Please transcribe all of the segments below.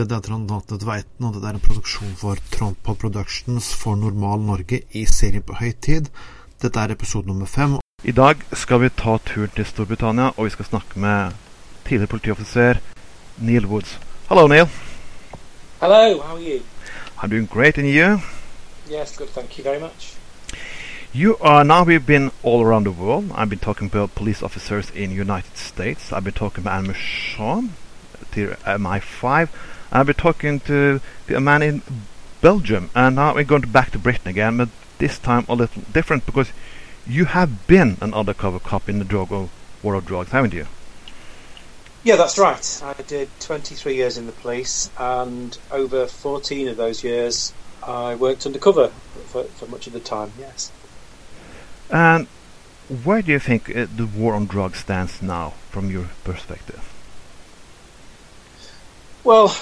Det er Trond Nate Tveiten, og det er en produksjon for Trondpod Productions for Normal Norge i serien På høytid. Dette er episode nummer fem. I dag skal vi ta turen til Storbritannia, og vi skal snakke med tidligere politioffiser Neil Woods. Hello, Neil. Hello, how are you? I'm doing great, and you? Yes, good, thank you very much. You are now. We've been all around the world. I've been talking about police officers in United States. I've been talking about Anne Sean, MI5. I've be talking to a man in Belgium, and now we're going back to Britain again, but this time a little different because you have been an undercover cop in the drug war of drugs, haven't you? Yeah, that's right. I did 23 years in the police, and over 14 of those years, I worked undercover for, for much of the time. Yes. And where do you think uh, the war on drugs stands now, from your perspective? Well,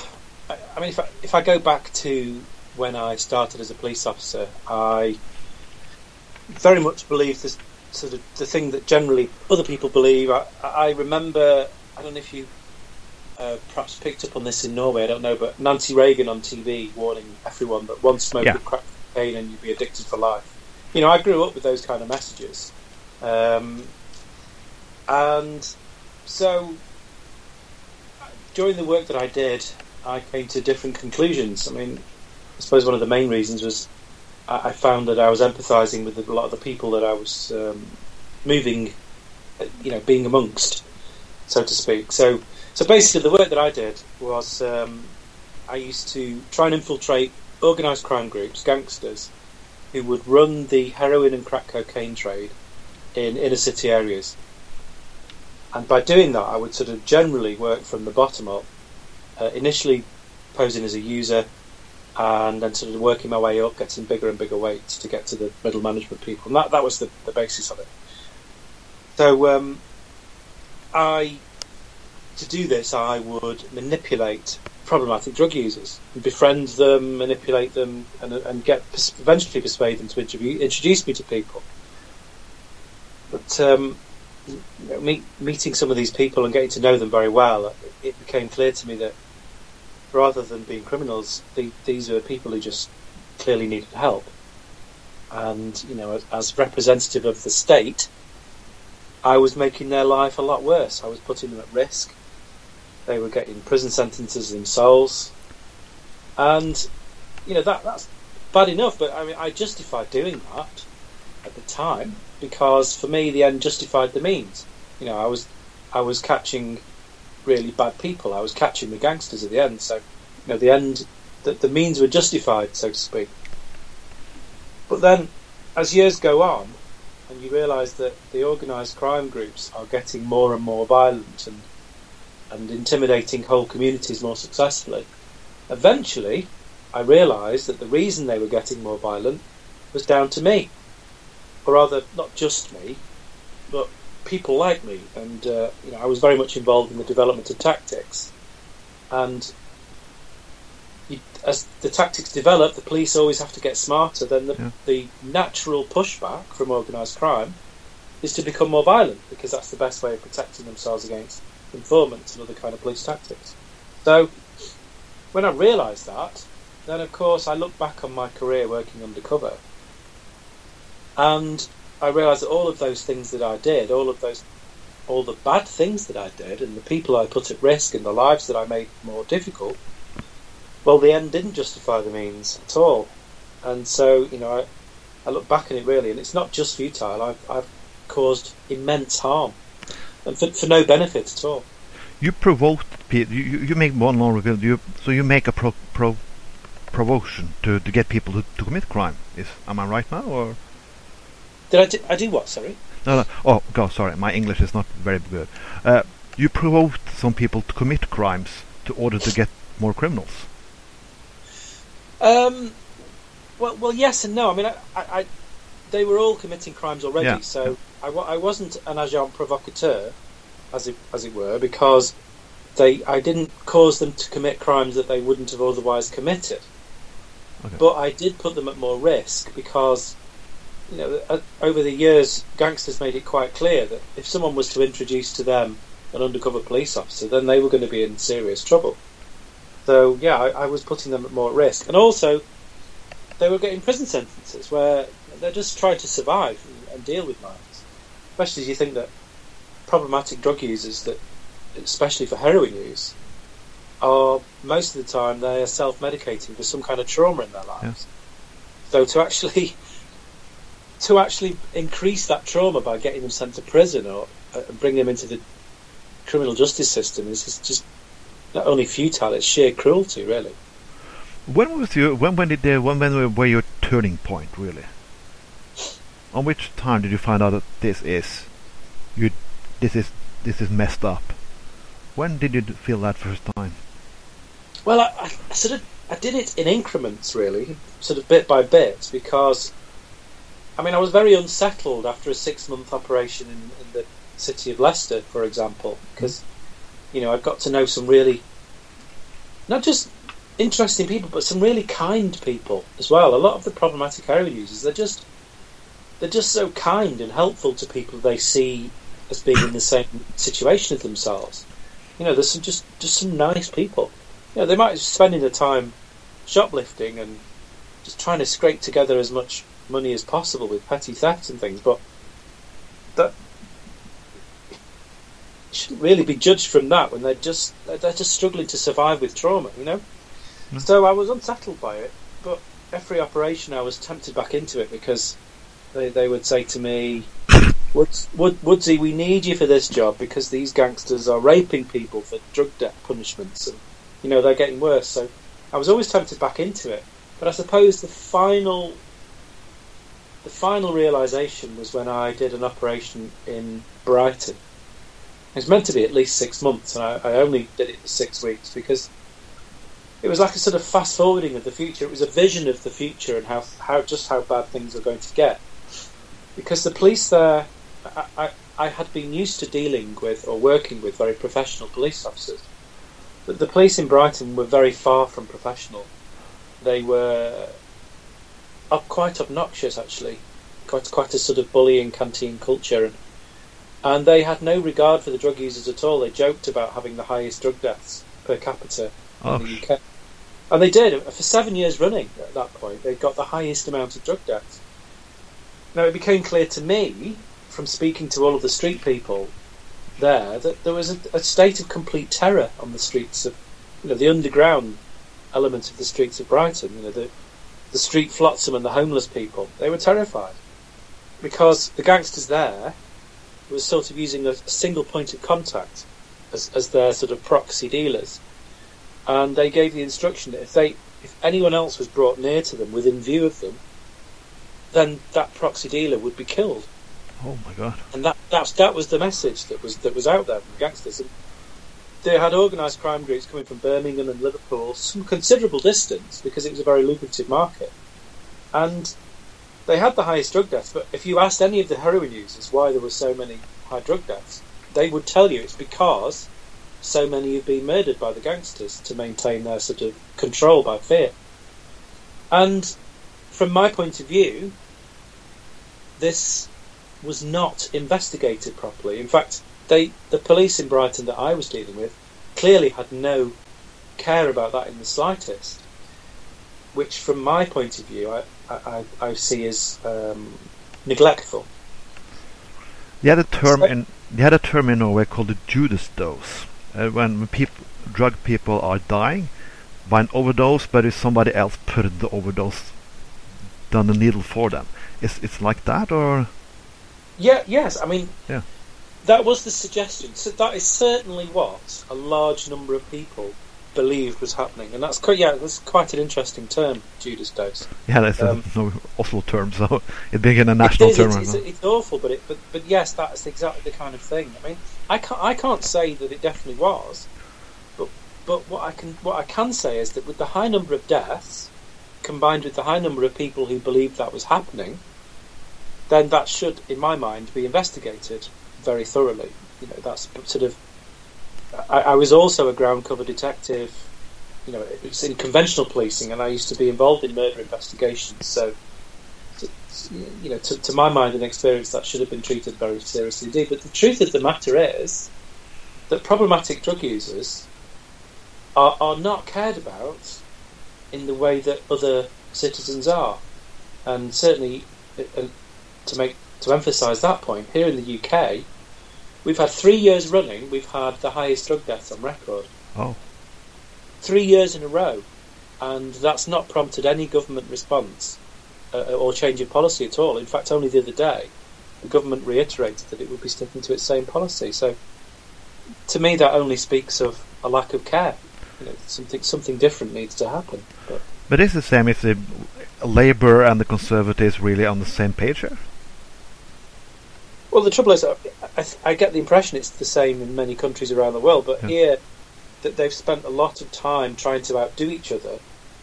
I mean, if I, if I go back to when I started as a police officer, I very much believe this sort of the thing that generally other people believe. I, I remember, I don't know if you uh, perhaps picked up on this in Norway, I don't know, but Nancy Reagan on TV warning everyone that one smoke yeah. would crack cocaine and you'd be addicted for life. You know, I grew up with those kind of messages. Um, and so during the work that I did, I came to different conclusions. I mean, I suppose one of the main reasons was I, found that I was empathising with a lot of the people that I was um, moving, you know, being amongst, so to speak. So, so basically, the work that I did was um, I used to try and infiltrate organised crime groups, gangsters, who would run the heroin and crack cocaine trade in inner city areas. And by doing that, I would sort of generally work from the bottom up uh, initially posing as a user and then sort of working my way up, getting bigger and bigger weights to get to the middle management people. And that, that was the, the basis of it. So um, I, to do this, I would manipulate problematic drug users, befriend them, manipulate them, and, and get eventually persuade them to introduce me to people. But um, meet, meeting some of these people and getting to know them very well, it became clear to me that rather than being criminals, the, these are people who just clearly needed help. And you know, as, as, representative of the state, I was making their life a lot worse. I was putting them at risk. They were getting prison sentences themselves, and you know that that's bad enough. But I mean, I justified doing that at the time because for me, the end justified the means. You know, I was I was catching really bad people. I was catching the gangsters at the end. So, you know, the end, the, the means were justified, so to speak. But then, as years go on, and you realise that the organised crime groups are getting more and more violent and and intimidating whole communities more successfully, eventually, I realised that the reason they were getting more violent was down to me, or rather, not just me, but people like me, and uh, you know, I was very much involved in the development of tactics. And you, as the tactics develop, the police always have to get smarter. Then the, yeah. the natural pushback from organised crime is to become more violent because that's the best way of protecting themselves against informants and other kind of police tactics. So when I realised that, then of course I look back on my career working undercover, and I realised that all of those things that I did, all of those, all the bad things that I did, and the people I put at risk, and the lives that I made more difficult, well, the end didn't justify the means at all. And so, you know, I, I look back on it really, and it's not just futile. I've, I've caused immense harm, and for, for no benefit at all. You provoked people. You, you make one law reveal. You so you make a pro, pro provocation to, to get people to, to commit crime. Is am I right now or? Did I do, I do what? Sorry. No, no. Oh, God, sorry. My English is not very good. Uh, you provoked some people to commit crimes to order to get more criminals. Um. Well, well, yes and no. I mean, I, I, I they were all committing crimes already, yeah. so I, I wasn't an agent provocateur, as it as it were, because they I didn't cause them to commit crimes that they wouldn't have otherwise committed. Okay. But I did put them at more risk because you know, uh, over the years, gangsters made it quite clear that if someone was to introduce to them an undercover police officer, then they were going to be in serious trouble. So yeah, I, I was putting them at more risk, and also they were getting prison sentences where they're just trying to survive and, and deal with lives. Especially as you think that problematic drug users that, especially for heroin use, are most of the time they are self-medicating with some kind of trauma in their lives. Yeah. So to actually to actually increase that trauma by getting them sent to prison or uh, bring them into the criminal justice system is just not only futile; it's sheer cruelty, really. When was your when when did the when when were your turning point really? On which time did you find out that this is you this is this is messed up? When did you feel that first time? Well, I, I sort of I did it in increments, really, sort of bit by bit, because I mean I was very unsettled after a six month operation in, in the city of Leicester, for example, because you know I've got to know some really not just interesting people, but some really kind people as well. A lot of the problematic heroin users, they're just they're just so kind and helpful to people they see as being in the same situation as themselves. You know, there's some just just some nice people. You know, they might be spending their time shoplifting and just trying to scrape together as much money as possible with petty thefts and things, but that shouldn't really be judged from that when they're just they're just struggling to survive with trauma. You know. Mm. So I was unsettled by it, but every operation I was tempted back into it because they, they would say to me, Woods, Wood, Woodsy, we need you for this job because these gangsters are raping people for drug debt punishments and, you know, they're getting worse. So I was always tempted back into it. But I suppose the final the final realization was when I did an operation in Brighton. It was meant to be at least six months, and I, I only did it for six weeks because it was like a sort of fast forwarding of the future. It was a vision of the future and how how just how bad things are going to get. Because the police there, I, I, I had been used to dealing with or working with very professional police officers, but the police in Brighton were very far from professional. They were up quite obnoxious, actually, quite quite a sort of bullying canteen culture, and and they had no regard for the drug users at all. They joked about having the highest drug deaths per capita oh. in the UK. And they did for seven years running. At that point, they got the highest amount of drug deaths. Now it became clear to me from speaking to all of the street people there that there was a, a state of complete terror on the streets of, you know, the underground element of the streets of Brighton. You know, the the street flotsam and the homeless people. They were terrified because the gangsters there were sort of using a, single point of contact as, as their sort of proxy dealers and they gave the instruction that if they if anyone else was brought near to them within view of them, then that proxy dealer would be killed. Oh my god! And that that's, that was the message that was that was out there from gangsters. And they had organised crime groups coming from Birmingham and Liverpool, some considerable distance because it was a very lucrative market, and they had the highest drug deaths. But if you asked any of the heroin users why there were so many high drug deaths, they would tell you it's because so many have been murdered by the gangsters to maintain their sort of control by fear. And from my point of view, this was not investigated properly. In fact, they, the police in Brighton that I was dealing with clearly had no care about that in the slightest, which, from my point of view, I, I, I see as um, neglectful. You had a term so, in you had a term in Norway called the Judas dose. Uh, when people, drug people are dying by an overdose, but if somebody else put the overdose, done the needle for them, it's it's like that, or? Yeah, yes, I mean, yeah, that was the suggestion. So that is certainly what a large number of people believed was happening, and that's quite yeah, that's quite an interesting term, Judas dose. Yeah, that's um, a no Oslo term, so it became a national term. It's, it's, it's, awful, but it, but but yes, that's exactly the kind of thing. I mean, I can't I can't say that it definitely was, but but what I can what I can say is that with the high number of deaths, combined with the high number of people who believed that was happening, then that should, in my mind, be investigated very thoroughly. You know, that's sort of I, I, was also a ground cover detective. You know, it's in conventional policing, and I used to be involved in murder investigations. So, to, you know, to, to, my mind and experience, that should have been treated very seriously indeed. But the truth of the matter is that problematic drug users are, are not cared about in the way that other citizens are. And certainly, uh, uh, to make to emphasise that point, here in the UK, we've had three years running. We've had the highest drug deaths on record. Oh, Three years in a row, and that's not prompted any government response uh, or change of policy at all. In fact, only the other day, the government reiterated that it would be sticking to its same policy. So, to me, that only speaks of a lack of care. You know, something something different needs to happen. But but it's the same if the Labour and the Conservatives really on the same page here. Well, the trouble is, I, I, I get the impression it's the same in many countries around the world, but Yeah. here that they've spent a lot of time trying to outdo each other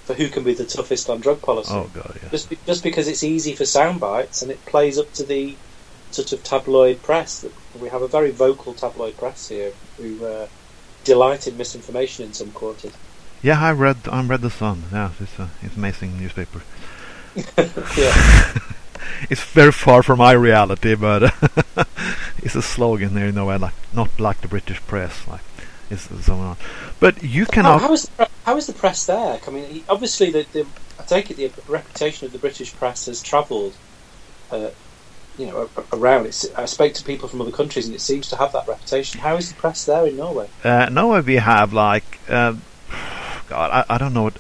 for who can be the toughest on drug policy. Oh god, yeah. Just, be, just because it's easy for sound bites and it plays up to the sort of tabloid press. That we have a very vocal tabloid press here who uh, delight in misinformation in some quarters. Yeah, I read I read the Sun. Yeah, it's a it's amazing newspaper. yeah, It's very far from my reality, but it's a slogan there, you know, I like not like the British press, like it's so on. But you how, cannot. how is the, how is the press there? I mean, obviously, the, the I take it the reputation of the British press has travelled, uh, you know, around. It's, I spoke to people from other countries, and it seems to have that reputation. How is the press there in Norway? Uh, now we have like, uh, God, I, I don't know what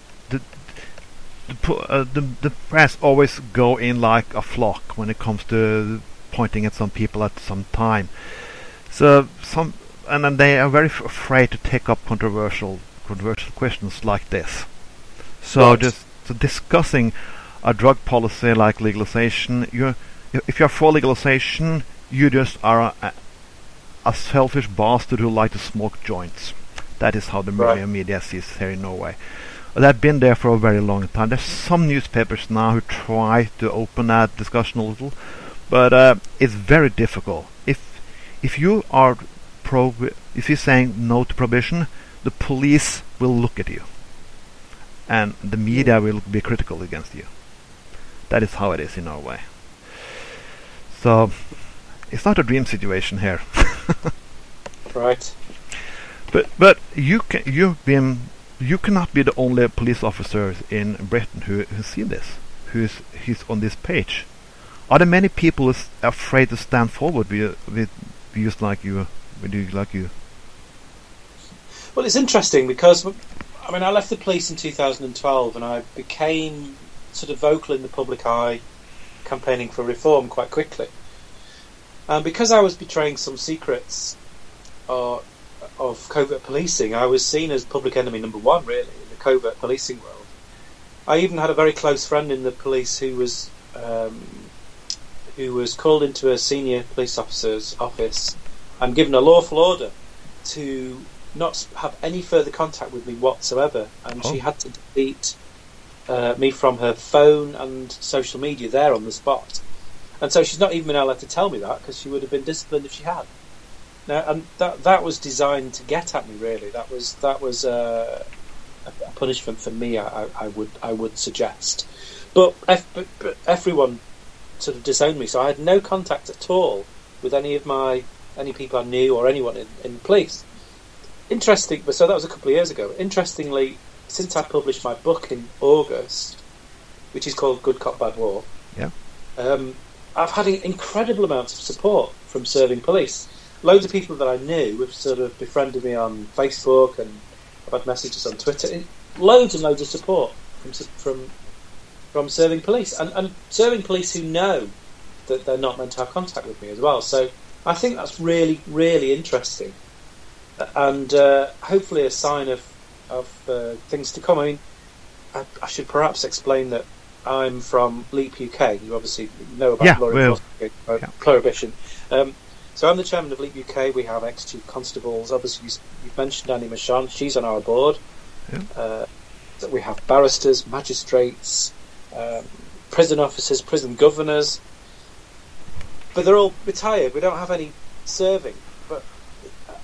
the uh, the the press always go in like a flock when it comes to pointing at some people at some time. So some and then they are very f- afraid to take up controversial controversial questions like this. So Right. just so discussing a drug policy like legalization, you if you're for legalization, you just are a, a selfish bastard who like to smoke joints. That is how the Right. media sees here in Norway. They've been there for a very long time. There's some newspapers now who try to open that discussion a little, but uh, it's very difficult. If if you are pro, if you're saying no to prohibition, the police will look at you, and the media will be critical against you. That is how it is in Norway. So it's not a dream situation here. Right. But but you can you've been you cannot be the only police officer in Britain who who see this, who's who's on this page. Are there many people who's afraid to stand forward with with views like you, with views like you? Well, it's interesting because I mean, I left the police in 2012, and I became sort of vocal in the public eye, campaigning for reform quite quickly. And because I was betraying some secrets uh, of covert policing, I was seen as public enemy number one, really, in the covert policing world. I even had a very close friend in the police who was um, who was called into a senior police officer's office and given a lawful order to not have any further contact with me whatsoever, and she Oh. had to delete uh, me from her phone and social media there on the spot. And so she's not even been allowed to tell me that because she would have been disciplined if she had. Now, and that that was designed to get at me. Really, that was that was uh, a, a punishment for me. I, I, would I would suggest, but, ev- but, but everyone sort of disowned me, so I had no contact at all with any of my any people I knew or anyone in, in the police. Interesting, but so that was a couple of years ago. Interestingly, since I published my book in August, which is called Good Cop Bad War, Yeah. um, I've had in- incredible amounts of support from serving police. Loads of people that I knew have sort of befriended me on Facebook, and I've had messages on Twitter. It- Loads and loads of support from from from serving police, and, and serving police who know that they're not meant to have contact with me as well. So I think that's really, really interesting, and uh, hopefully a sign of of uh, things to come. I mean, I, I should perhaps explain that I'm from Leap UK. You obviously know about Yeah, law well, enforcement, uh, yeah. prohibition. Um, so I'm the chairman of Leap UK. We have ex-chief constables. Obviously, you- you've mentioned Annie Machon. She's on our board. Yeah. Uh, we have barristers, magistrates, um, prison officers, prison governors. But they're all retired. We don't have any serving. But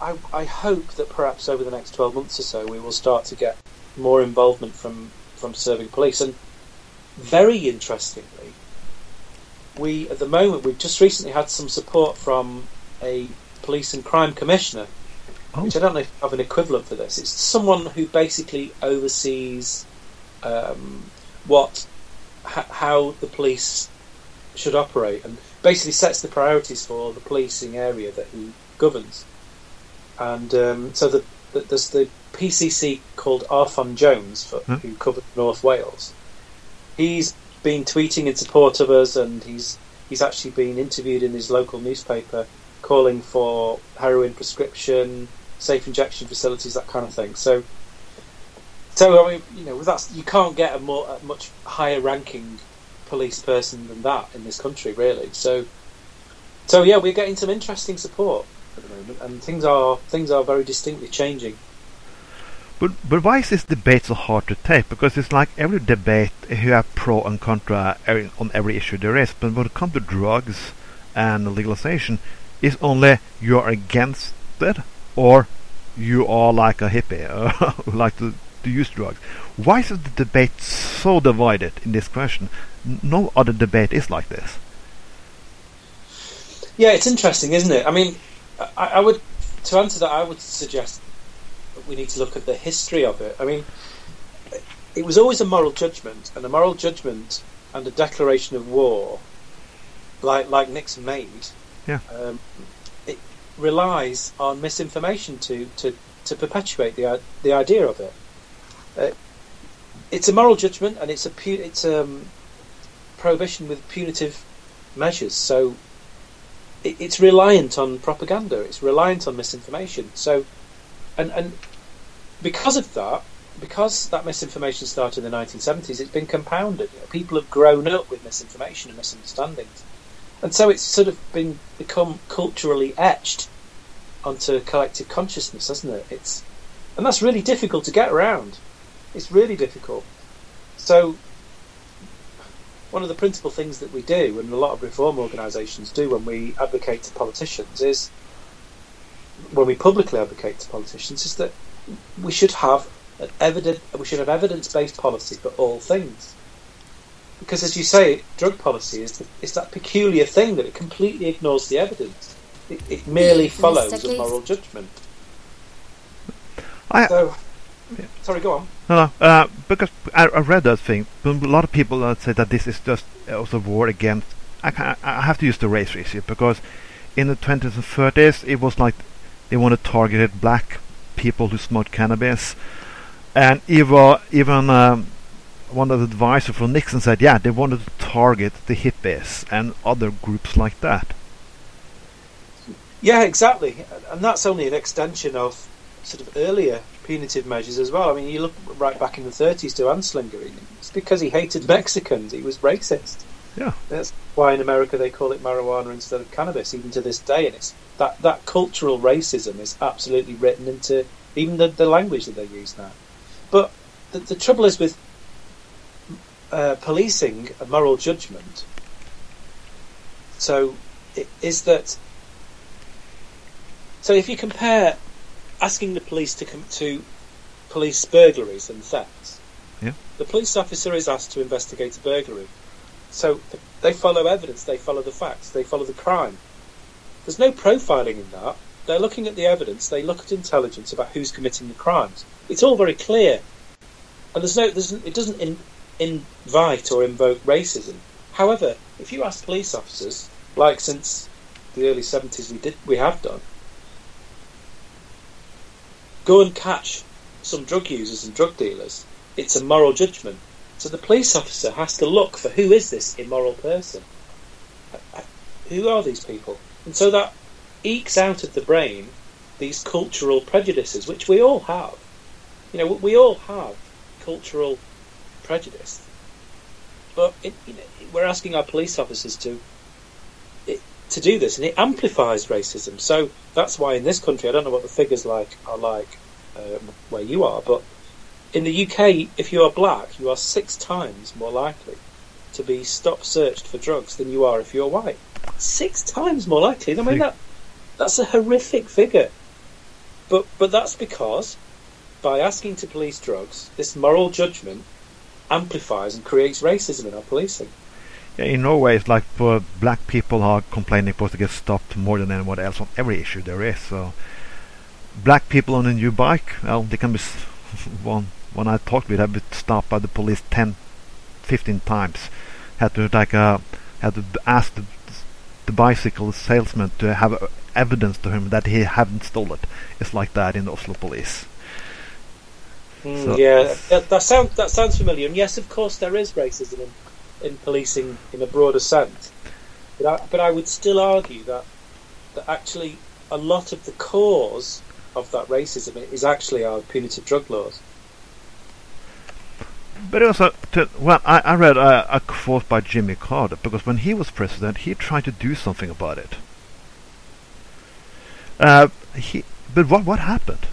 I, I hope that perhaps over the next 12 months or so we will start to get more involvement from, from serving police. And very interestingly, we at the moment we've just recently had some support from a police and crime commissioner oh. which I don't know if you have an equivalent for this. It's someone who basically oversees um, what h- how the police should operate and basically sets the priorities for the policing area that he governs. And um, so the, the, there's the PCC called Arfon Jones, for, hmm? who covered North Wales. He's been tweeting in support of us, and he's he's actually been interviewed in his local newspaper, calling for heroin prescription, safe injection facilities, that kind of thing. So, so I mean, you know, that you can't get a more a much higher ranking police person than that in this country, really. So, so yeah, we're getting some interesting support at the moment, and things are things are very distinctly changing. But but why is this debate so hard to take? Because it's like every debate you have pro and contra on every issue there is. But when it comes to drugs and legalization, it's only you're against it or you are like a hippie who like to, to use drugs. Why is the debate so divided in this question? No other debate is like this. Yeah, it's interesting, isn't it? I mean, I, I would to answer that, I would suggest that we need to look at the history of it. I mean, it was always a moral judgment, and a moral judgment and a declaration of war, like like Nixon made, yeah. Um, it relies on misinformation to, to, to perpetuate the the idea of it. Uh, it's a moral judgment, and it's a pu- it's a um, prohibition with punitive measures. So it, it's reliant on propaganda. It's reliant on misinformation. So and and because of that, because that misinformation started in the 1970s, it's been compounded. You know, people have grown up with misinformation and misunderstandings, and so it's sort of been become culturally etched onto collective consciousness, hasn't it? It's and that's really difficult to get around. It's really difficult. So one of the principal things that we do, and a lot of reform organisations do when we advocate to politicians, is when we publicly advocate to politicians is that we should have an evident we should have evidence based policy for all things. Because as you say, drug policy is the, is that peculiar thing that it completely ignores the evidence. It, it merely follows a moral judgment. I, so, yeah. sorry, go on. No, no, uh, because I, I, read that thing. A lot of people uh, say that this is just also war against. I, I have to use the race issue because in the 20s and 30s it was like they wanted to target black people who smoked cannabis. And even, even um, one of the advisors from Nixon said, yeah, they wanted to target the hippies and other groups like that. Yeah, exactly. And that's only an extension of sort of earlier punitive measures as well. I mean, you look right back in the 30s to Anslinger. It's because he hated Mexicans. He was racist. Yeah. That's why in America they call it marijuana instead of cannabis, even to this day. And it's that, that cultural racism is absolutely written into even the, the language that they use now. But the, the trouble is with uh, policing a moral judgment. So, it, is that so? If you compare asking the police to come to police burglaries and thefts, yeah. the police officer is asked to investigate a burglary. So they follow evidence, they follow the facts, they follow the crime. There's no profiling in that. They're looking at the evidence. They look at intelligence about who's committing the crimes. It's all very clear, and there's no, there's, it doesn't in, invite or invoke racism. However, if you ask police officers, like since the early 70s we did, we have done, go and catch some drug users and drug dealers. It's a moral judgment. So the police officer has to look for who is this immoral person? Who are these people? And so that ekes out of the brain these cultural prejudices, which we all have. You know, we all have cultural prejudice, but it, you know, we're asking our police officers to it, to do this, and it amplifies racism. So that's why in this country, I don't know what the figures like are like uh, where you are, but in the UK, if you are black, you are six times more likely to be stop searched for drugs than you are if you're white. Six times more likely. I mean that that's a horrific figure. But but that's because by asking to police drugs, this moral judgment amplifies and creates racism in our policing. Yeah, in Norway, it's like black people are complaining supposed to get stopped more than anyone else on every issue there is. So black people on a new bike, well, they can be one. When I talked with, have been stopped by the police 10, 15 times. Had to like uh, had to ask the, the bicycle salesman to have uh, evidence to him that he hadn't stolen it. It's like that in the Oslo police. Mm, So- yeah, that, that sounds that sounds familiar. And yes, of course, there is racism in, in policing in a broader sense. But I, but I would still argue that that actually a lot of the cause of that racism is actually our punitive drug laws. But also, to, well, I, I read a, a quote by Jimmy Carter because when he was president, he tried to do something about it. Uh, he, but what what happened?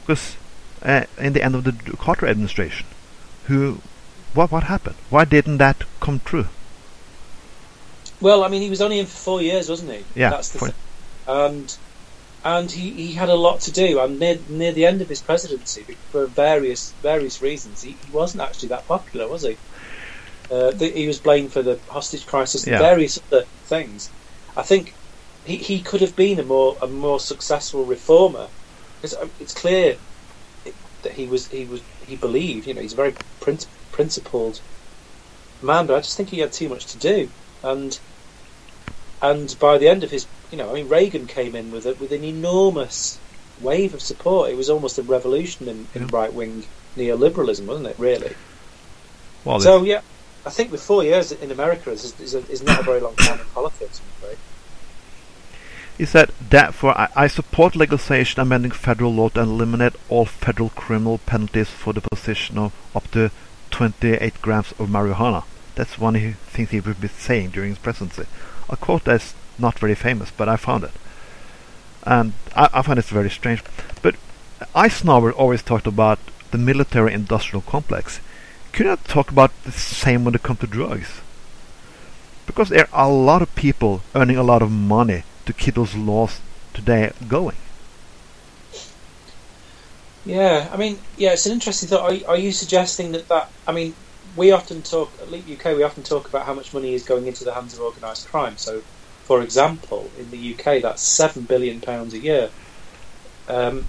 Because uh, in the end of the Carter administration, who, what what happened? Why didn't that come true? Well, I mean, he was only in for four years, wasn't he? Yeah, that's the thing. And and he, he had a lot to do. And near near the end of his presidency, for various various reasons, he, he wasn't actually that popular, was he? Uh, the, he was blamed for the hostage crisis and Yeah. various other things. I think he, he could have been a more a more successful reformer because it's clear that he was he was he believed. You know, he's a very prin- principled man, but I just think he had too much to do. And and by the end of his, you know, I mean, Reagan came in with a, with an enormous wave of support. It was almost a revolution in, in right wing neoliberalism, wasn't it? Really. Well, So yeah, I think with four years in America is, is, a, is not a very long time in politics. I'm afraid. He said, therefore, I, I support legislation amending federal law to eliminate all federal criminal penalties for the possession of up to 28 grams of marijuana. That's one he thinks he would be saying during his presidency. A quote that's not very famous, but I found it. And I, I find it very strange. But Eisenhower always talked about the military industrial complex. Could not talk about the same when it comes to drugs? Because there are a lot of people earning a lot of money to keep those laws today going. Yeah, I mean, yeah, it's an interesting thought. Are, are you suggesting that that? I mean, we often talk at Leap UK. We often talk about how much money is going into the hands of organised crime. So, for example, in the UK, that's seven billion pounds a year. Um,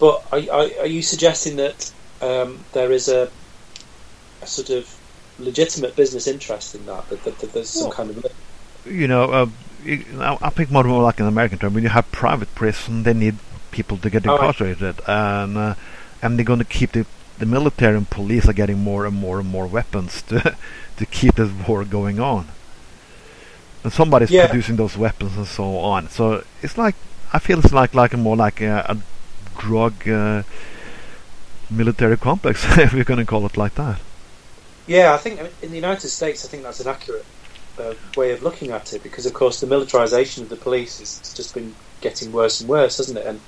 but are, are, are you suggesting that um, there is a, a sort of legitimate business interest in that? That, that, that there's some Well- kind of You know, you, I I think more more like an American term. When you have private prison, they need people to get Oh, incarcerated, and uh, and they're going to keep the the military and police are getting more and more and more weapons to to keep this war going on. And somebody's Yeah. producing those weapons and so on. So it's like I feel it's like like a more like a, a drug uh, military complex, if we're going to call it like that. Yeah, I think in the United States, I think that's an accurate uh, way of looking at it because, of course, the militarization of the police has just been getting worse and worse, hasn't it? And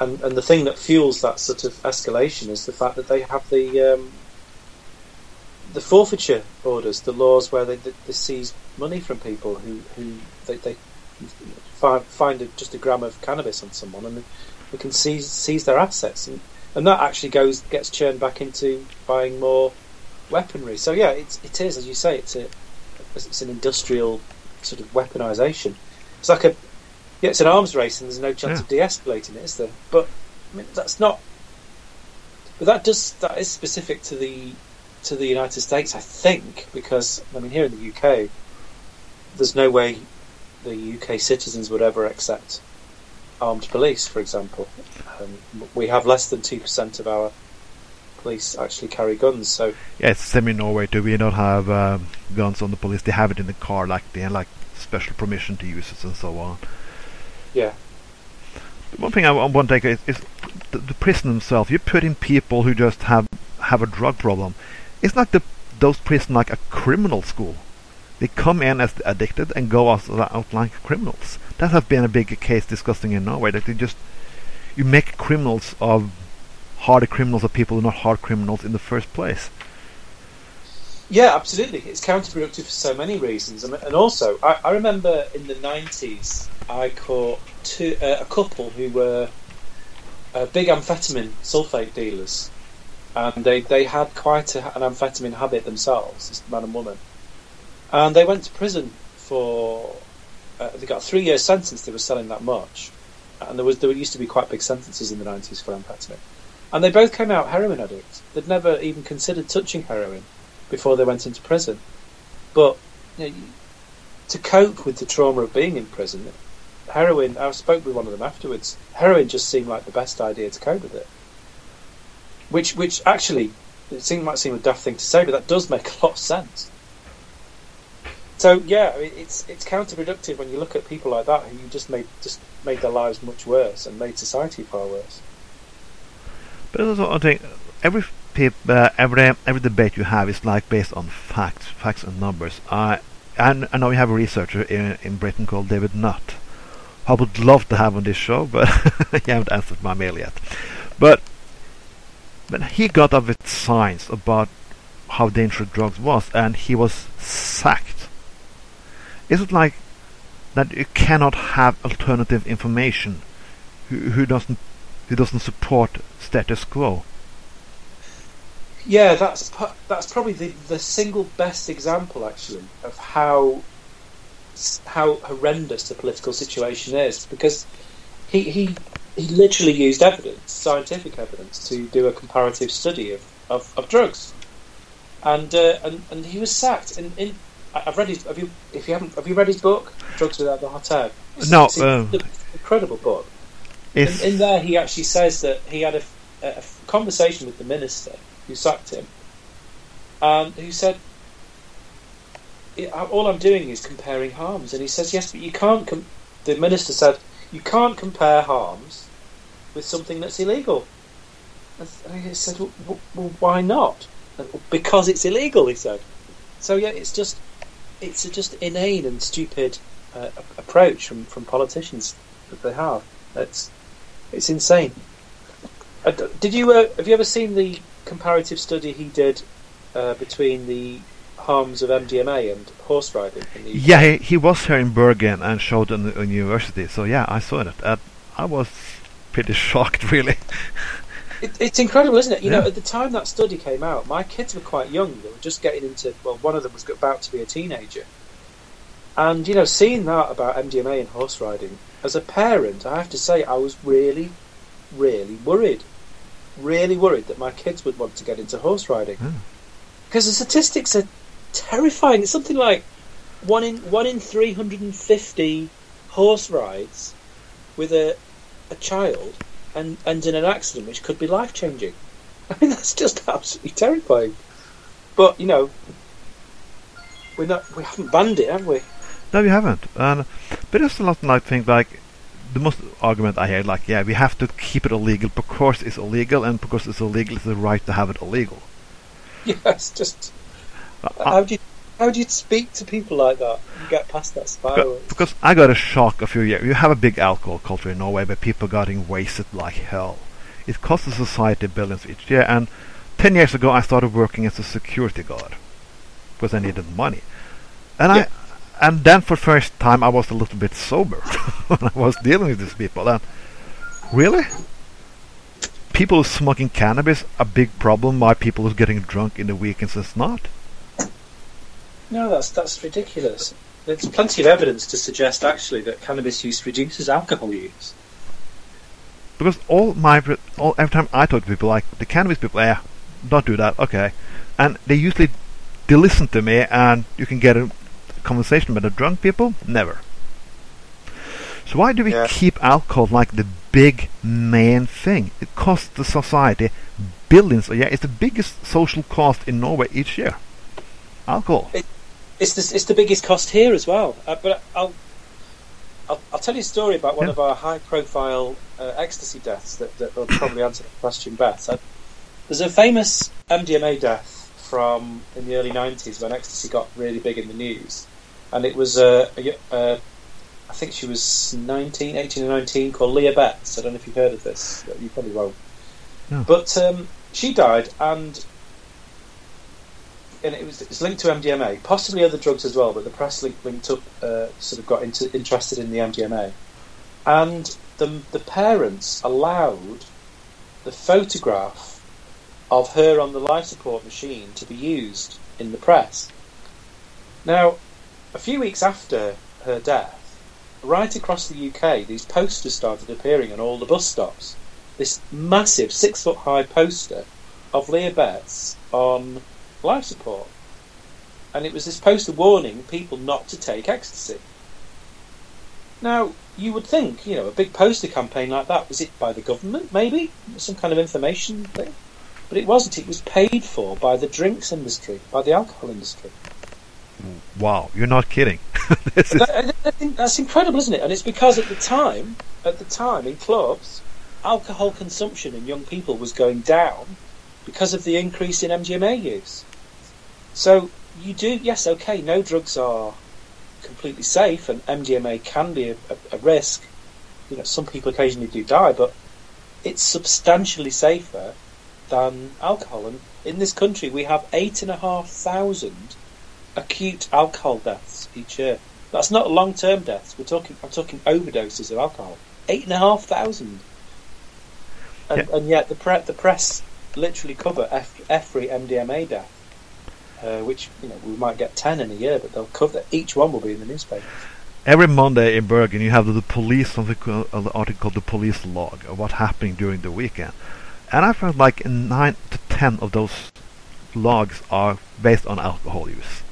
and, and the thing that fuels that sort of escalation is the fact that they have the um, the forfeiture orders, the laws where they, they, they seize money from people who who they, they find, find a, just a gram of cannabis on someone and they can seize seize their assets and, and that actually goes gets churned back into buying more weaponry. So yeah, it's it is as you say, it's a it's an industrial sort of weaponization. It's like a yeah, it's an arms race, and there's no chance Yeah. of de-escalating it, is there? But I mean, that's not. But that does that is specific to the to the United States, I think, because I mean here in the UK, there's no way the UK citizens would ever accept armed police, for example. Um, we have less than two percent of our police actually carry guns, so Yeah, it's semi Norway too. We don't have um, guns on the police. They have it in the car, like they have like special permission to use it and so on. yeah. One thing I, I want to take is, is the, the prison themselves. You put in people who just have have a drug problem. It's like the those prisons like a criminal school. They come in as addicted and go out, out like criminals. That has been a big case discussing in Norway. That they just you make criminals of harder criminals are people who are not hard criminals in the first place. Yeah, absolutely. It's counterproductive for so many reasons, and also I, I remember in the nineties I caught two, uh, a couple who were uh, big amphetamine sulfate dealers, and they they had quite a, an amphetamine habit themselves, this man and woman, and they went to prison for uh, they got a three year sentence. They were selling that much, and there was there used to be quite big sentences in the nineties for amphetamine, and they both came out heroin addicts. They'd never even considered touching heroin before they went into prison, but you know, to cope with the trauma of being in prison, heroin. I spoke with one of them afterwards. Heroin just seemed like the best idea to cope with it, which which actually it seemed, might seem a daft thing to say, but that does make a lot of sense. So yeah, it's it's counterproductive when you look at people like that who just made just made their lives much worse and made society far worse. But also, I think every uh, every every debate you have is like based on facts, facts and numbers. I I, I know we have a researcher in in Britain called David Nutt. I would love to have on this show, but he haven't answered my mail yet. But when he got up with science about how dangerous drugs was, and he was sacked is it like that you cannot have alternative information who, who doesn't who doesn't support status quo? Yeah, that's that's probably the, the single best example actually of how how horrendous the political situation is because he he he literally used evidence, scientific evidence, to do a comparative study of, of, of drugs, and uh, and and he was sacked. And in I've read his. Have you? If you haven't, have you read his book, Drugs Without the Hot Air? It's, no, it's um, incredible book. In, in, there, he actually says that he had a, a, conversation with the minister who sacked him, and who said, "All I'm doing is comparing harms." And he says, "Yes, but you can't." Com-. The minister said, "You can't compare harms with something that's illegal." And he said, "Well, well why not?" Because it's illegal," he said. So yeah, it's just it's a just inane and stupid uh, approach from, from politicians that they have. It's it's insane. Uh, did you uh, have you ever seen the comparative study he did uh, between the harms of MDMA and horse riding? yeah, he, he, was here in Bergen and showed in the university. So yeah, I saw it. I was pretty shocked, really. It, it's incredible, isn't it? You yeah. know, at the time that study came out, my kids were quite young. They were just getting into. Well, one of them was about to be a teenager, and you know, seeing that about MDMA and horse riding as a parent, I have to say, I was really, really worried. Really worried that my kids would want to get into horse riding mm. because the statistics are terrifying. It's something like one in one in three hundred and fifty horse rides with a a child and ends in an accident which could be life changing. I mean, that's just absolutely terrifying. But you know, we're not we haven't banned it, have we? No, we haven't. And but a lot of things like the most argument I hear, like, yeah, we have to keep it illegal because it's illegal, and because it's illegal, it's the right to have it illegal. Yes, just uh, how do you how do you speak to people like that and get past that spiral? Because I got a shock a few years. You have a big alcohol culture in Norway, where people are getting wasted like hell. It costs the society billions each year. And ten years ago, I started working as a security guard because I needed money. And yeah. I, and then for the first time, I was a little bit sober when I was dealing with these people. And really, people smoking cannabis a big problem. Why people who's getting drunk in the weekends is not. No, that's that's ridiculous. There's plenty of evidence to suggest actually that cannabis use reduces alcohol use. Because all my all every time I talk to people, like the cannabis people, yeah, don't do that, okay, and they usually they listen to me, and you can get a conversation with the drunk people. Never. So why do we yeah. keep alcohol like the big main thing? It costs the society billions a year. It's the biggest social cost in Norway each year. Alcohol. It, it's the, it's the biggest cost here as well. Uh, but I'll, I'll, I'll tell you a story about one yeah. of our high profile uh, ecstasy deaths that, that will probably answer the question best. Uh, there's a famous MDMA death from in the early 90s when ecstasy got really big in the news. And it was, uh, uh, I think she was 19, 18 or 19, called Leah Betts. I don't know if you've heard of this. You probably won't. No. But um, she died, and and it was, it was linked to MDMA, possibly other drugs as well, but the press link linked up, uh, sort of got into, interested in the MDMA, and the the parents allowed the photograph of her on the life support machine to be used in the press. Now, a few weeks after her death, right across the UK, these posters started appearing on all the bus stops. This massive six foot high poster of Leah Betts on life support. And it was this poster warning people not to take ecstasy. Now, you would think, you know, a big poster campaign like that, was it by the government, maybe? Some kind of information thing? But it wasn't. It was paid for by the drinks industry, by the alcohol industry. Wow, you're not kidding. is... that, that's incredible, isn't it? And it's because at the time, at the time in clubs, alcohol consumption in young people was going down because of the increase in MDMA use. So you do, yes, okay, no drugs are completely safe, and MDMA can be a, a, a risk. You know, some people occasionally do die, but it's substantially safer than alcohol. And in this country, we have eight and a half thousand acute alcohol deaths each year. That's not long-term deaths. We're talking. I'm talking overdoses of alcohol. Eight and a half thousand. And, yeah. and yet the, pre- the press literally cover every MDMA death, uh, which you know we might get ten in a year, but they'll cover each one will be in the newspaper. Every Monday in Bergen, you have the, the police something called, an article called the police log of what happened during the weekend, and I felt like nine to ten of those logs are based on alcohol use.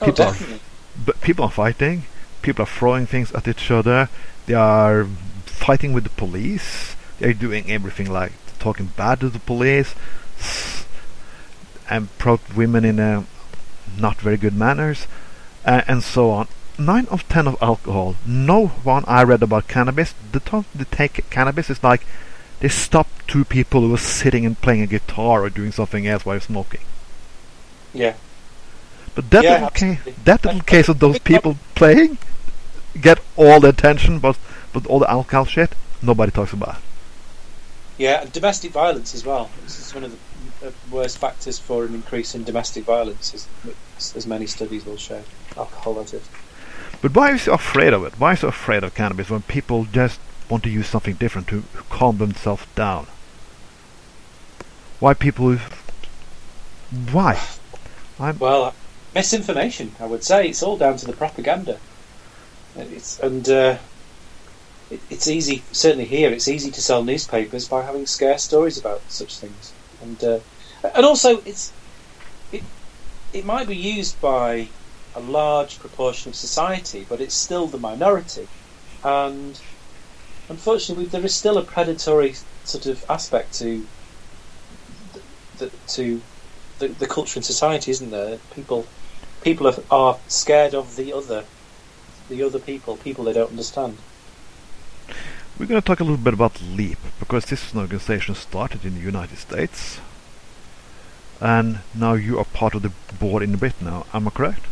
Oh, people oh. Are, people are fighting. People are throwing things at each other. They are fighting with the police. They're doing everything like talking bad to the police and approach women in a not very good manners uh, and so on. Nine of ten of alcohol. No one I read about cannabis. The time they take cannabis is like they stop two people who were sitting and playing a guitar or doing something else while smoking. Yeah. But that yeah, little case, that little case of those people playing get all the attention, but but all the alcohol shit nobody talks about. Yeah, and domestic violence as well. This is one of the worst factors for an increase in domestic violence, as, as many studies will show. Alcohol, that is. But why are you so afraid of it? Why are you so afraid of cannabis when people just want to use something different to calm themselves down? Why people? Who. Why? I'm well, misinformation. I would say it's all down to the propaganda. It's and uh, it, it's easy, certainly here, it's easy to sell newspapers by having scare stories about such things, and uh, and also it's it it might be used by a large proportion of society, but it's still the minority, and unfortunately, there is still a predatory sort of aspect to the, to the, the culture and society, isn't there? People people are, are scared of the other, the other people, people they don't understand. We're going to talk a little bit about LEAP, because this is an organization started in the United States, and now you are part of the board in Britain now, am I correct?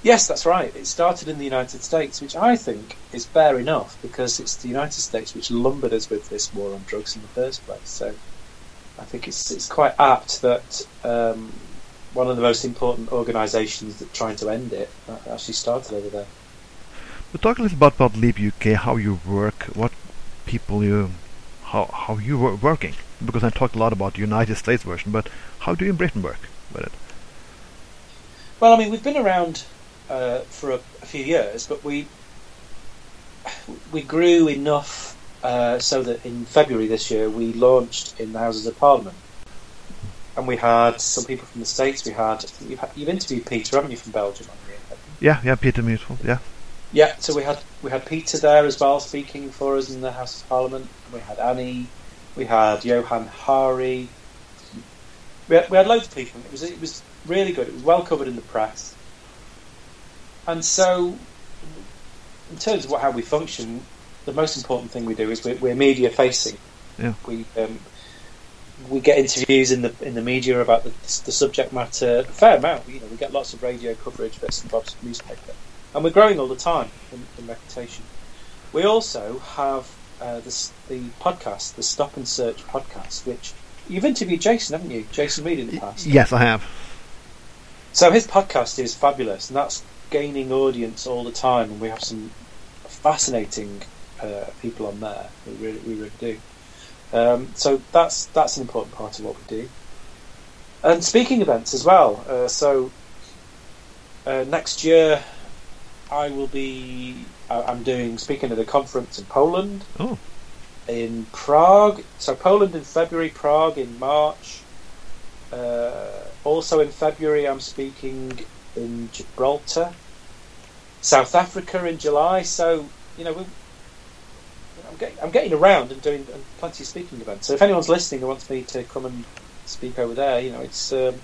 Yes, that's right. It started in the United States, which I think is fair enough, because it's the United States which lumbered us with this war on drugs in the first place. So I think it's, it's quite apt that um, one of the most important organisations that trying to end it actually started over there. But talk a little bit about Leap UK, how you work, what people you, how how you were working. Because I talked a lot about the United States version, but how do you in Britain work with it? Well, I mean, we've been around uh, for a, a, few years, but we we grew enough uh, so that in February this year we launched in the Houses of Parliament, and we had some people from the states. We had you've, you've interviewed Peter, haven't you, from Belgium? Yeah, yeah, Peter Mutual, yeah. Yeah, so we had we had Peter there as well speaking for us in the House of Parliament. We had Annie, we had Johann Hari. We had, we had loads of people. It was it was really good. It was well covered in the press. And so, in terms of what, how we function, the most important thing we do is we're, we're media facing. Yeah. We um, we get interviews in the in the media about the, the subject matter. A fair amount. You know, we get lots of radio coverage, bits and bobs of newspaper and we're growing all the time in, in reputation. We also have uh, this, the podcast, the Stop and Search podcast, which you've interviewed Jason, haven't you? Jason Reed in the past. Yes, I have. So his podcast is fabulous, and that's gaining audience all the time, and we have some fascinating uh, people on there. We really, we really do. Um, so that's that's an important part of what we do. And speaking events as well. Uh, so uh, next year I will be. I- I'm doing speaking at a conference in Poland, Oh, in Prague. So Poland in February, Prague in March. Uh, also in February, I'm speaking in Gibraltar, South Africa in July. So you know, we, I'm, getting, around and doing plenty of speaking events. So if anyone's listening and wants me to come and speak over there, you know, it's. Um,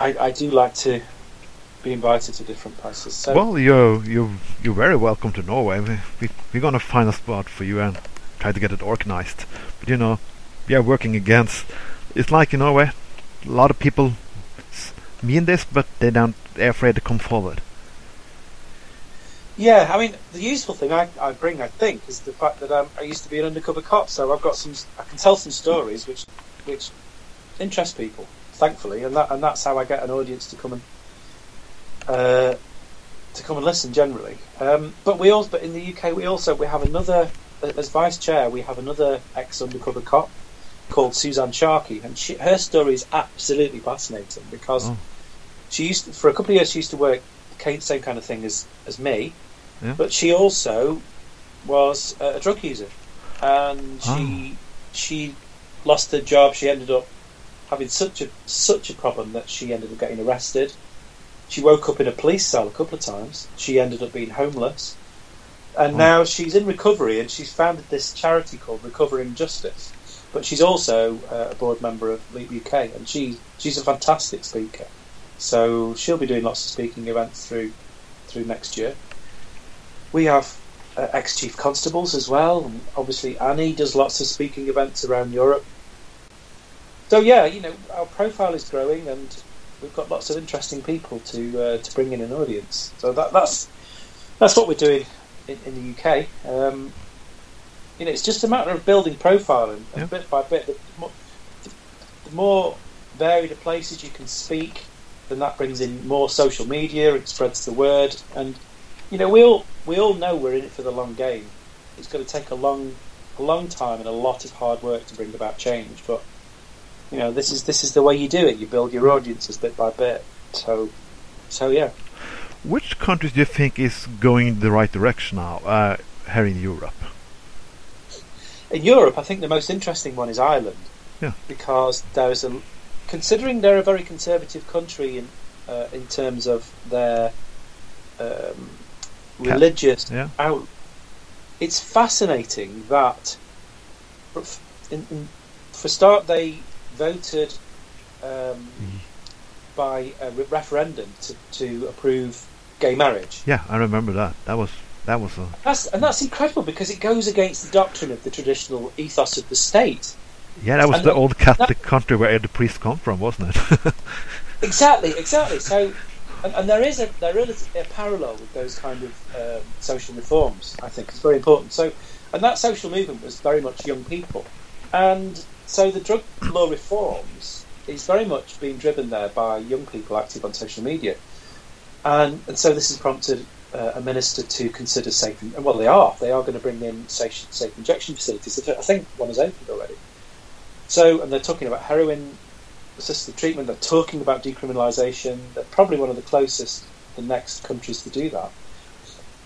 I, I do like to be invited to different places. So well, you're you're you're very welcome to Norway. We, we we're gonna find a spot for you and try to get it organized. But you know, we are working against. It's like in Norway, a lot of people mean this, but they don't. They're afraid to come forward. Yeah, I mean, the useful thing I, I bring, I think, is the fact that um, I used to be an undercover cop, so I've got some, I can tell some stories which, which interest people, thankfully, and that, and that's how I get an audience to come and, uh, to come and listen generally. Um, but we also, but in the UK, we also we have another, as vice chair, we have another ex undercover cop called Suzanne Sharkey, and she, her story is absolutely fascinating because Oh. she used to, for a couple of years she used to work the same kind of thing as as me, Yeah. but she also was a drug user, and she she lost her job. She ended up having such a such a problem that she ended up getting arrested. She woke up in a police cell a couple of times. She ended up being homeless, and Oh. now she's in recovery. And she's founded this charity called Recovering Justice. But she's also uh, a board member of Leap UK, and she she's a fantastic speaker. So she'll be doing lots of speaking events through through next year. We have uh, ex chief constables as well, and obviously Annie does lots of speaking events around Europe. So yeah, you know our profile is growing, and we've got lots of interesting people to uh, to bring in an audience. So that, that's that's what we're doing in, in the UK. Um, you know, it's just a matter of building profile, and, and Yeah. bit by bit, the more, the more varied places you can speak, then that brings in more social media. It spreads the word, and you know we all we all know we're in it for the long game. It's going to take a long a long time and a lot of hard work to bring about change, but you know this is this is the way you do it. You build your audiences bit by bit. So so yeah. Which countries do you think is going in the right direction now uh, here in Europe? In Europe, I think the most interesting one is Ireland. Yeah. Because there's a, considering they're a very conservative country in uh, in terms of their um, religious Yeah. out. It's fascinating that, in, in, for start, they voted um, by a re- referendum to, to approve gay marriage. Yeah, I remember that. That was that was a That's, and that's incredible because it goes against the doctrine of the traditional ethos of the state. yeah. That was And the old Catholic country where the priests come from, wasn't it? Exactly, exactly. So, and, and there is a there is a parallel with those kind of um, social reforms. I think it's very important. So, and that social movement was very much young people, and so the drug law reforms is very much being driven there by young people active on social media, and and so this has prompted. Uh, a minister to consider safe, well, they are. They are going to bring in safe, safe injection facilities. I think one has opened already. So, and they're talking about heroin assisted treatment. They're talking about decriminalisation. They're probably one of the closest, the next countries to do that.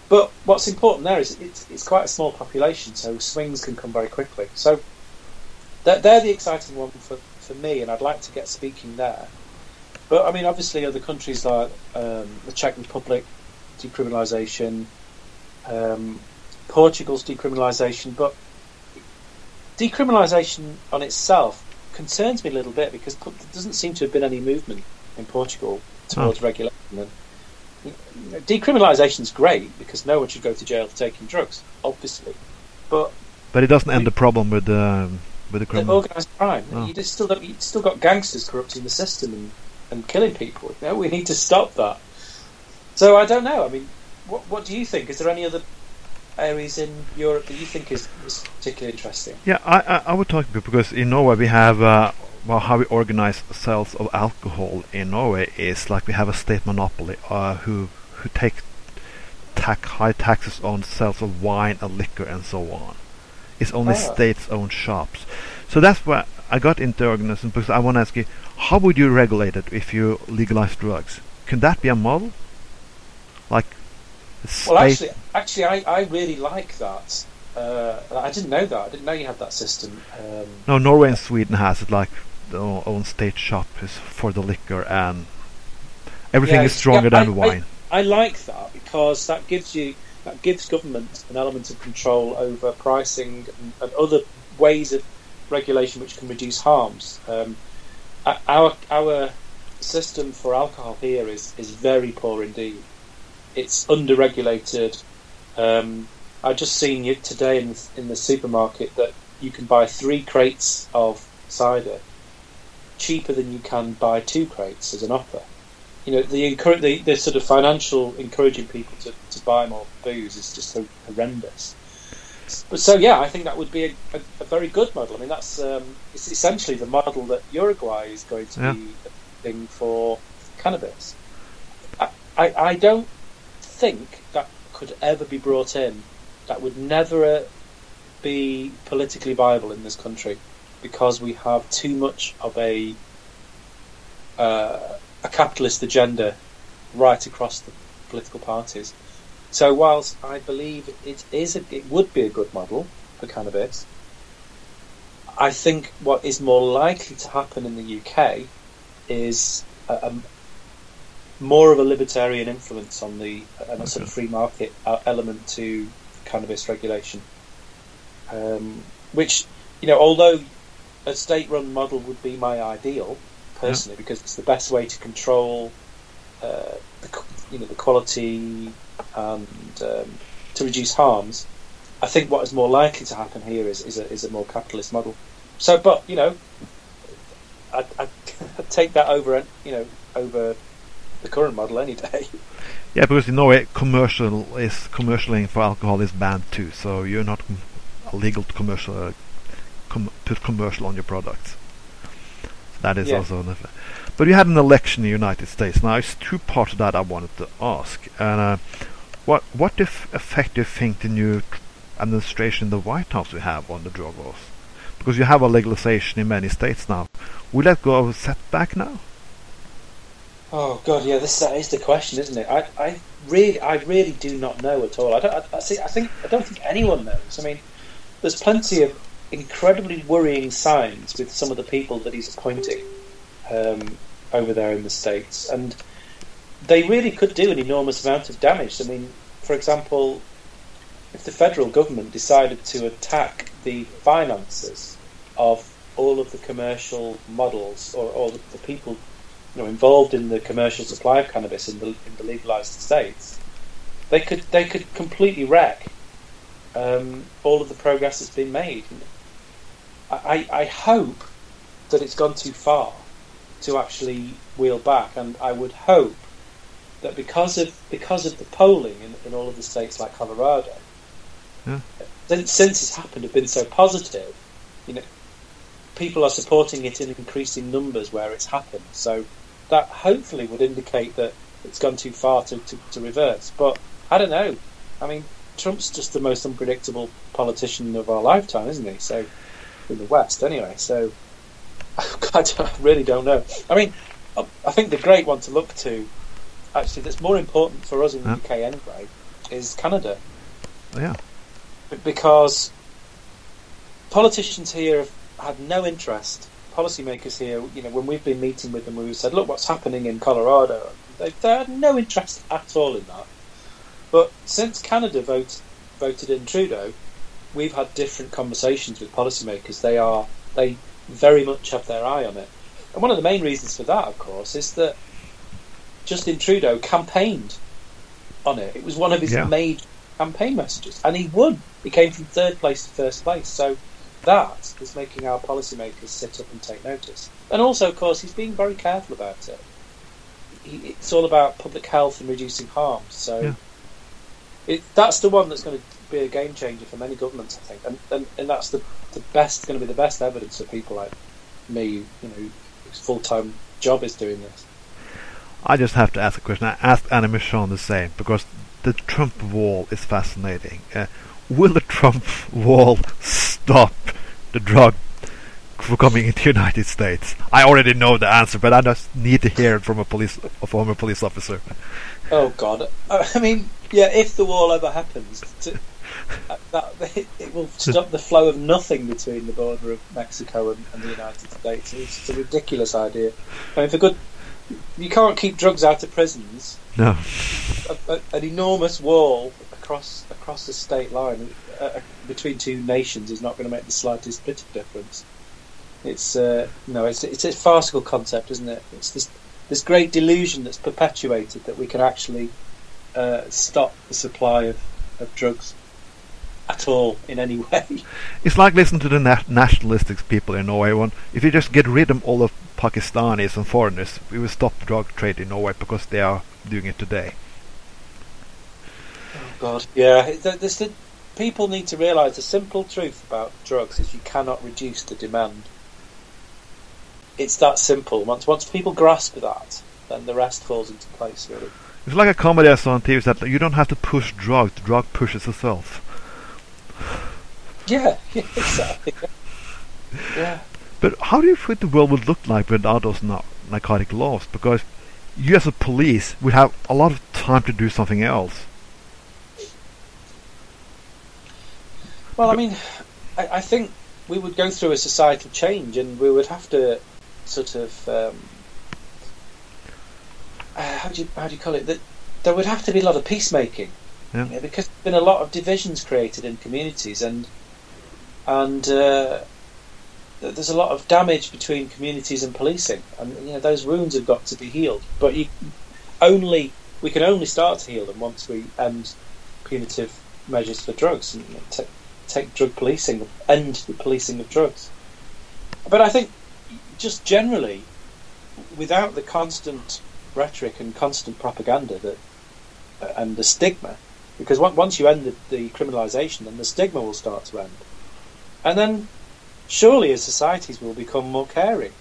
But what's important there is it's, it's quite a small population, so swings can come very quickly. So they're, they're the exciting one for, for me, and I'd like to get speaking there. But I mean, obviously, other countries like um, the Czech Republic, decriminalisation, um, Portugal's decriminalisation, but decriminalisation on itself concerns me a little bit because there doesn't seem to have been any movement in Portugal towards regulation. And, you know, decriminalisation is great because no one should go to jail for taking drugs, obviously. But but it doesn't end the problem with um, with the the criminal. organised crime, Oh. you just still got, you still got gangsters corrupting the system and, and killing people. You know, we need to stop that. So I don't know. I mean, what what do you think? Is there any other areas in Europe that you think is, is particularly interesting? Yeah, I, I I would talk because in Norway we have uh, well how we organize sales of alcohol in Norway is like we have a state monopoly uh, who who take tax high taxes on sales of wine and liquor and so on. It's only Ah. states owned shops. So that's why I got into organizing because I want to ask you how would you regulate it if you legalize drugs? Can that be a model? like. Well, actually, actually, I, I really like that. Uh, I didn't know that. I didn't know you had that system. Um, no, Norway and Sweden has it. Like the own state shop is for the liquor, and everything yeah, is stronger yeah, than I, wine. I, I like that because that gives you that gives government an element of control over pricing and, and other ways of regulation which can reduce harms. Um, our our system for alcohol here is, is very poor indeed. It's underregulated. Um, I just seen you today in in the supermarket that you can buy three crates of cider cheaper than you can buy two crates as an offer. You know, the, the, the sort of financial encouraging people to, to buy more booze is just so horrendous. But so yeah, I think that would be a, a, a very good model. I mean, that's um, it's essentially the model that Uruguay is going to yeah. be thing for cannabis. I, I, I don't think that could ever be brought in. That would never uh, be politically viable in this country because we have too much of a uh, a capitalist agenda right across the political parties. So whilst I believe it is a, it would be a good model for cannabis, I think what is more likely to happen in the UK is a, a more of a libertarian influence on the and a sort of free market uh, element to cannabis regulation, um, which you know although a state-run model would be my ideal personally yeah. because it's the best way to control uh, the you know the quality and um, to reduce harms. I think what is more likely to happen here is, is a is a more capitalist model. So, but you know, I I take that over and you know over the current model any day. Yeah, because in Norway, commercial is commercialing for alcohol is banned too. So you're not legal to commercial uh, com put commercial on your products. That is Yeah. also an effect. But you had an election in the United States. Now, it's two parts of that I wanted to ask. And uh, what what if effect do you think the new administration in the White House will have on the drug laws? Because you have a legalization in many states now. Will that go of a setback now? Oh God, yeah, this that is the question, isn't it? I, I really, I really do not know at all. I don't, I, I, see, I think, I don't think anyone knows. I mean, there's plenty of incredibly worrying signs with some of the people that he's appointing um, over there in the states, and they really could do an enormous amount of damage. I mean, for example, if the federal government decided to attack the finances of all of the commercial models or all the people you know, involved in the commercial supply of cannabis in the in the legalized states, they could they could completely wreck um, all of the progress that's been made. I, I I hope that it's gone too far to actually wheel back, and I would hope that because of because of the polling in, in all of the states like Colorado, Yeah. since, since it's happened, have been so positive. You know, people are supporting it in increasing numbers where it's happened. So that hopefully would indicate that it's gone too far to, to, to reverse. But I don't know. I mean, Trump's just the most unpredictable politician of our lifetime, isn't he? So in the West, anyway. So I I really don't know. I mean, I think the great one to look to, actually, that's more important for us in the Huh? UK anyway, is Canada oh, Yeah. Because politicians here have had no interest. Policymakers here, you know, when we've been meeting with them, we've said, "Look, what's happening in Colorado." They, they had no interest at all in that. But since Canada vote, voted in Trudeau, we've had different conversations with policymakers. They are they very much have their eye on it, and one of the main reasons for that, of course, is that Justin Trudeau campaigned on it. It was one of his Yeah. major campaign messages, and he won. He came from third place to first place. So that is making our policymakers sit up and take notice. And also, of course, he's being very careful about it. He, it's all about public health and reducing harm. So Yeah. it, that's the one that's going to be a game changer for many governments, I think. And, and, and that's the, the best going to be the best evidence of people like me, you know, whose full time job is doing this. I just have to ask a question. I asked Anna Machon the same because the Trump wall is fascinating. Uh, will the Trump wall stop the drug for coming into the United States? I already know the answer, but I just need to hear it from a police, a former police officer. Oh God! I mean, yeah, if the wall ever happens, to, uh, that it, it, will stop the flow of nothing between the border of Mexico and, and the United States. It's a ridiculous idea. I mean, for good, you can't keep drugs out of prisons. No. A, a, an enormous wall across across the state line uh, uh, between two nations is not going to make the slightest bit of difference. It's uh, no, it's it's a farcical concept, isn't it? It's this this great delusion that's perpetuated that we can actually uh, stop the supply of, of drugs at all in any way. It's like listening to the na- nationalistic people in Norway. One, if you just get rid of all the Pakistanis and foreigners, we will stop drug trade in Norway because they are doing it today. God, yeah. There's the, people need to realise the simple truth about drugs is you cannot reduce the demand. It's that simple. Once once people grasp that, then the rest falls into place. Really. It's like a comedy I saw on TV that you don't have to push drugs; the drug pushes itself. Yeah, yeah, exactly. yeah. But how do you think the world would look like without those narcotic laws? Because you as a police would have a lot of time to do something else. Well, I mean, I, I think we would go through a societal change, and we would have to sort of um, uh, how do you how do you call it? That there would have to be a lot of peacemaking, yeah. because there's been a lot of divisions created in communities, and and uh, there's a lot of damage between communities and policing, and you know those wounds have got to be healed. But you only we can only start to heal them once we end punitive measures for drugs and take, drug policing, end the policing of drugs. But I think just generally, without the constant rhetoric and constant propaganda that uh, and the stigma, because once you end the, the criminalisation, then the stigma will start to end. And then surely as societies will become more caring.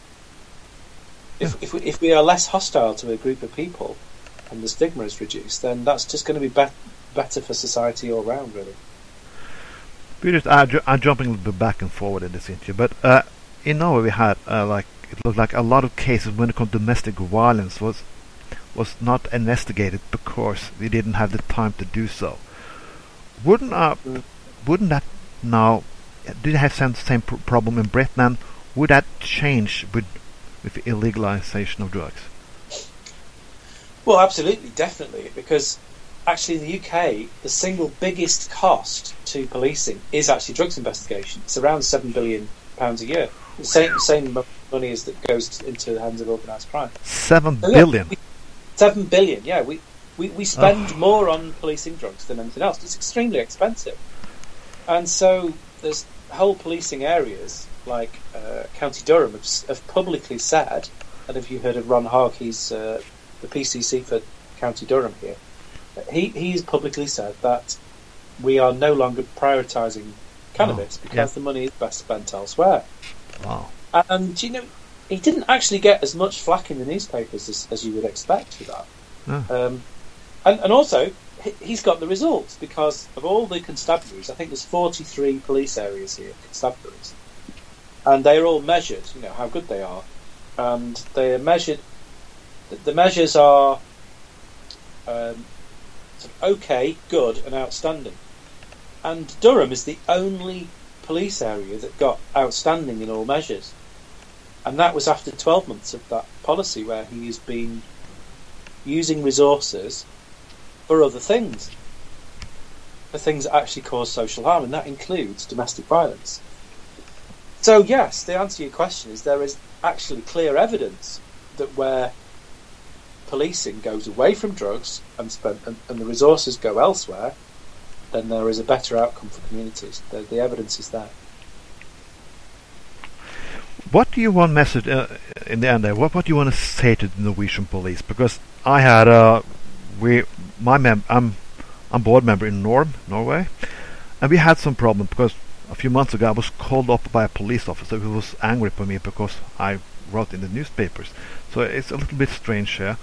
If, if, we, if we are less hostile to a group of people and the stigma is reduced, then that's just going to be, be- better for society all round, really. We just are, ju- are jumping a little bit back and forward in this interview, but uh, in Norway we had uh, like it looked like a lot of cases when it comes to domestic violence was was not investigated because we didn't have the time to do so. Wouldn't uh, mm. wouldn't that now did have the same pr- problem in Britain? Would that change with with illegalization of drugs? Well, absolutely, definitely, because actually in the UK, the single biggest cost to policing is actually drugs investigation. It's around seven billion pounds a year. The same same money as that goes into the hands of organised crime. Seven so, billion. Yeah, seven billion. Yeah, we we, we spend oh. more on policing drugs than anything else. It's extremely expensive, and so there's whole policing areas like uh, County Durham have, have, publicly said, and if you heard of Ron he's uh, the PCC for County Durham here. He he's publicly said that we are no longer prioritising cannabis oh, because yeah. the money is best spent elsewhere. Wow! And you know, he didn't actually get as much flack in the newspapers as, as you would expect for that. Oh. Um, and, and also, he's got the results because of all the constabularies. I think there's 43 police areas here, constabularies, and they're all measured. You know how good they are, and they are measured. The measures are um, okay, good, and outstanding. And Durham is the only police area that got outstanding in all measures, and that was after 12 months of that policy where he has been using resources for other things, for things that actually cause social harm, and that includes domestic violence. So, yes, the answer to your question is there is actually clear evidence that where policing goes away from drugs and, and, and the resources go elsewhere, then there is a better outcome for communities. The, the evidence is there. What do you want message uh, in the end? There, what what do you want to say to the Norwegian police? Because I had a we my mem I'm I'm board member in Norm, Norway, and we had some problem because a few months ago I was called up by a police officer who was angry with me because I wrote in the newspapers. So it's a little bit strange here.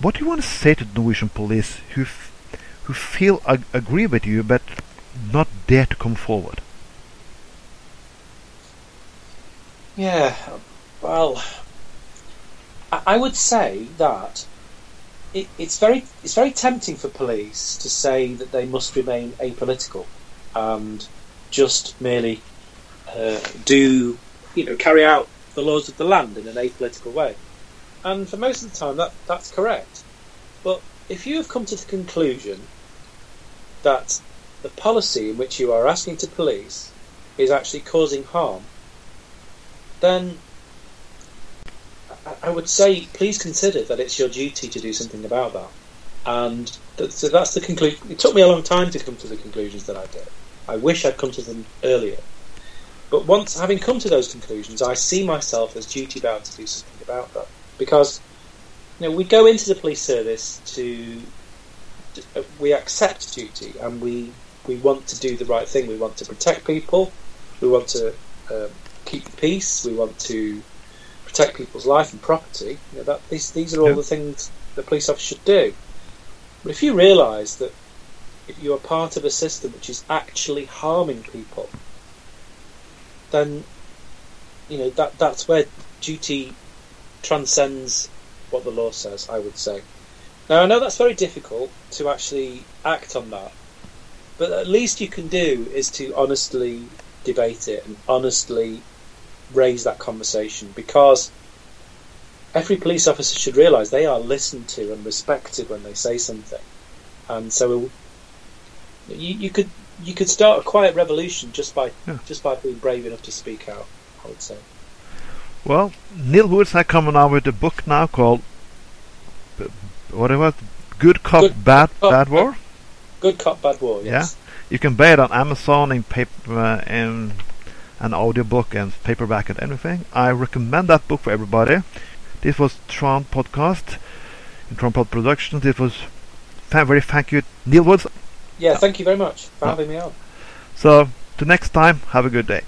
What do you want to say to the Norwegian police who who feel ag agree with you but not dare to come forward? Yeah, well, I I would say that it, it's very it's very tempting for police to say that they must remain apolitical and just merely uh, do you know carry out the laws of the land in an apolitical way. And for most of the time, that that's correct. But if you have come to the conclusion that the policy in which you are asking to police is actually causing harm, then I- would say please consider that it's your duty to do something about that. And th- so that's the conclusion. It took me a long time to come to the conclusions that I did. I wish I'd come to them earlier. But once having come to those conclusions, I see myself as duty bound to do something about that. Because you know, we go into the police service to uh, we accept duty and we we want to do the right thing. We want to protect people. We want to um, keep the peace. We want to protect people's life and property. You know, that these these are all Yeah. the things the police officer should do. But if you realise that if you are part of a system which is actually harming people, then you know that that's where duty transcends what the law says. I would say. Now I know that's very difficult to actually act on that, but at least you can do is to honestly debate it and honestly raise that conversation because every police officer should realise they are listened to and respected when they say something, and so you, you could you could start a quiet revolution just by Yeah. just by being brave enough to speak out. I would say. Well, Neil Woods are coming out with a book now called b- what it was, Good Cop, Good Bad Cop, Bad War. Good cop, bad war. Yes. You can buy it on Amazon in paper uh, in an audiobook and paperback and everything. I recommend that book for everybody. This was Tron Podcast, Tron Pod Productions. This was fa- very thank you, Neil Woods. Yeah. Thank you very much for having me on. So, till next time, have a good day.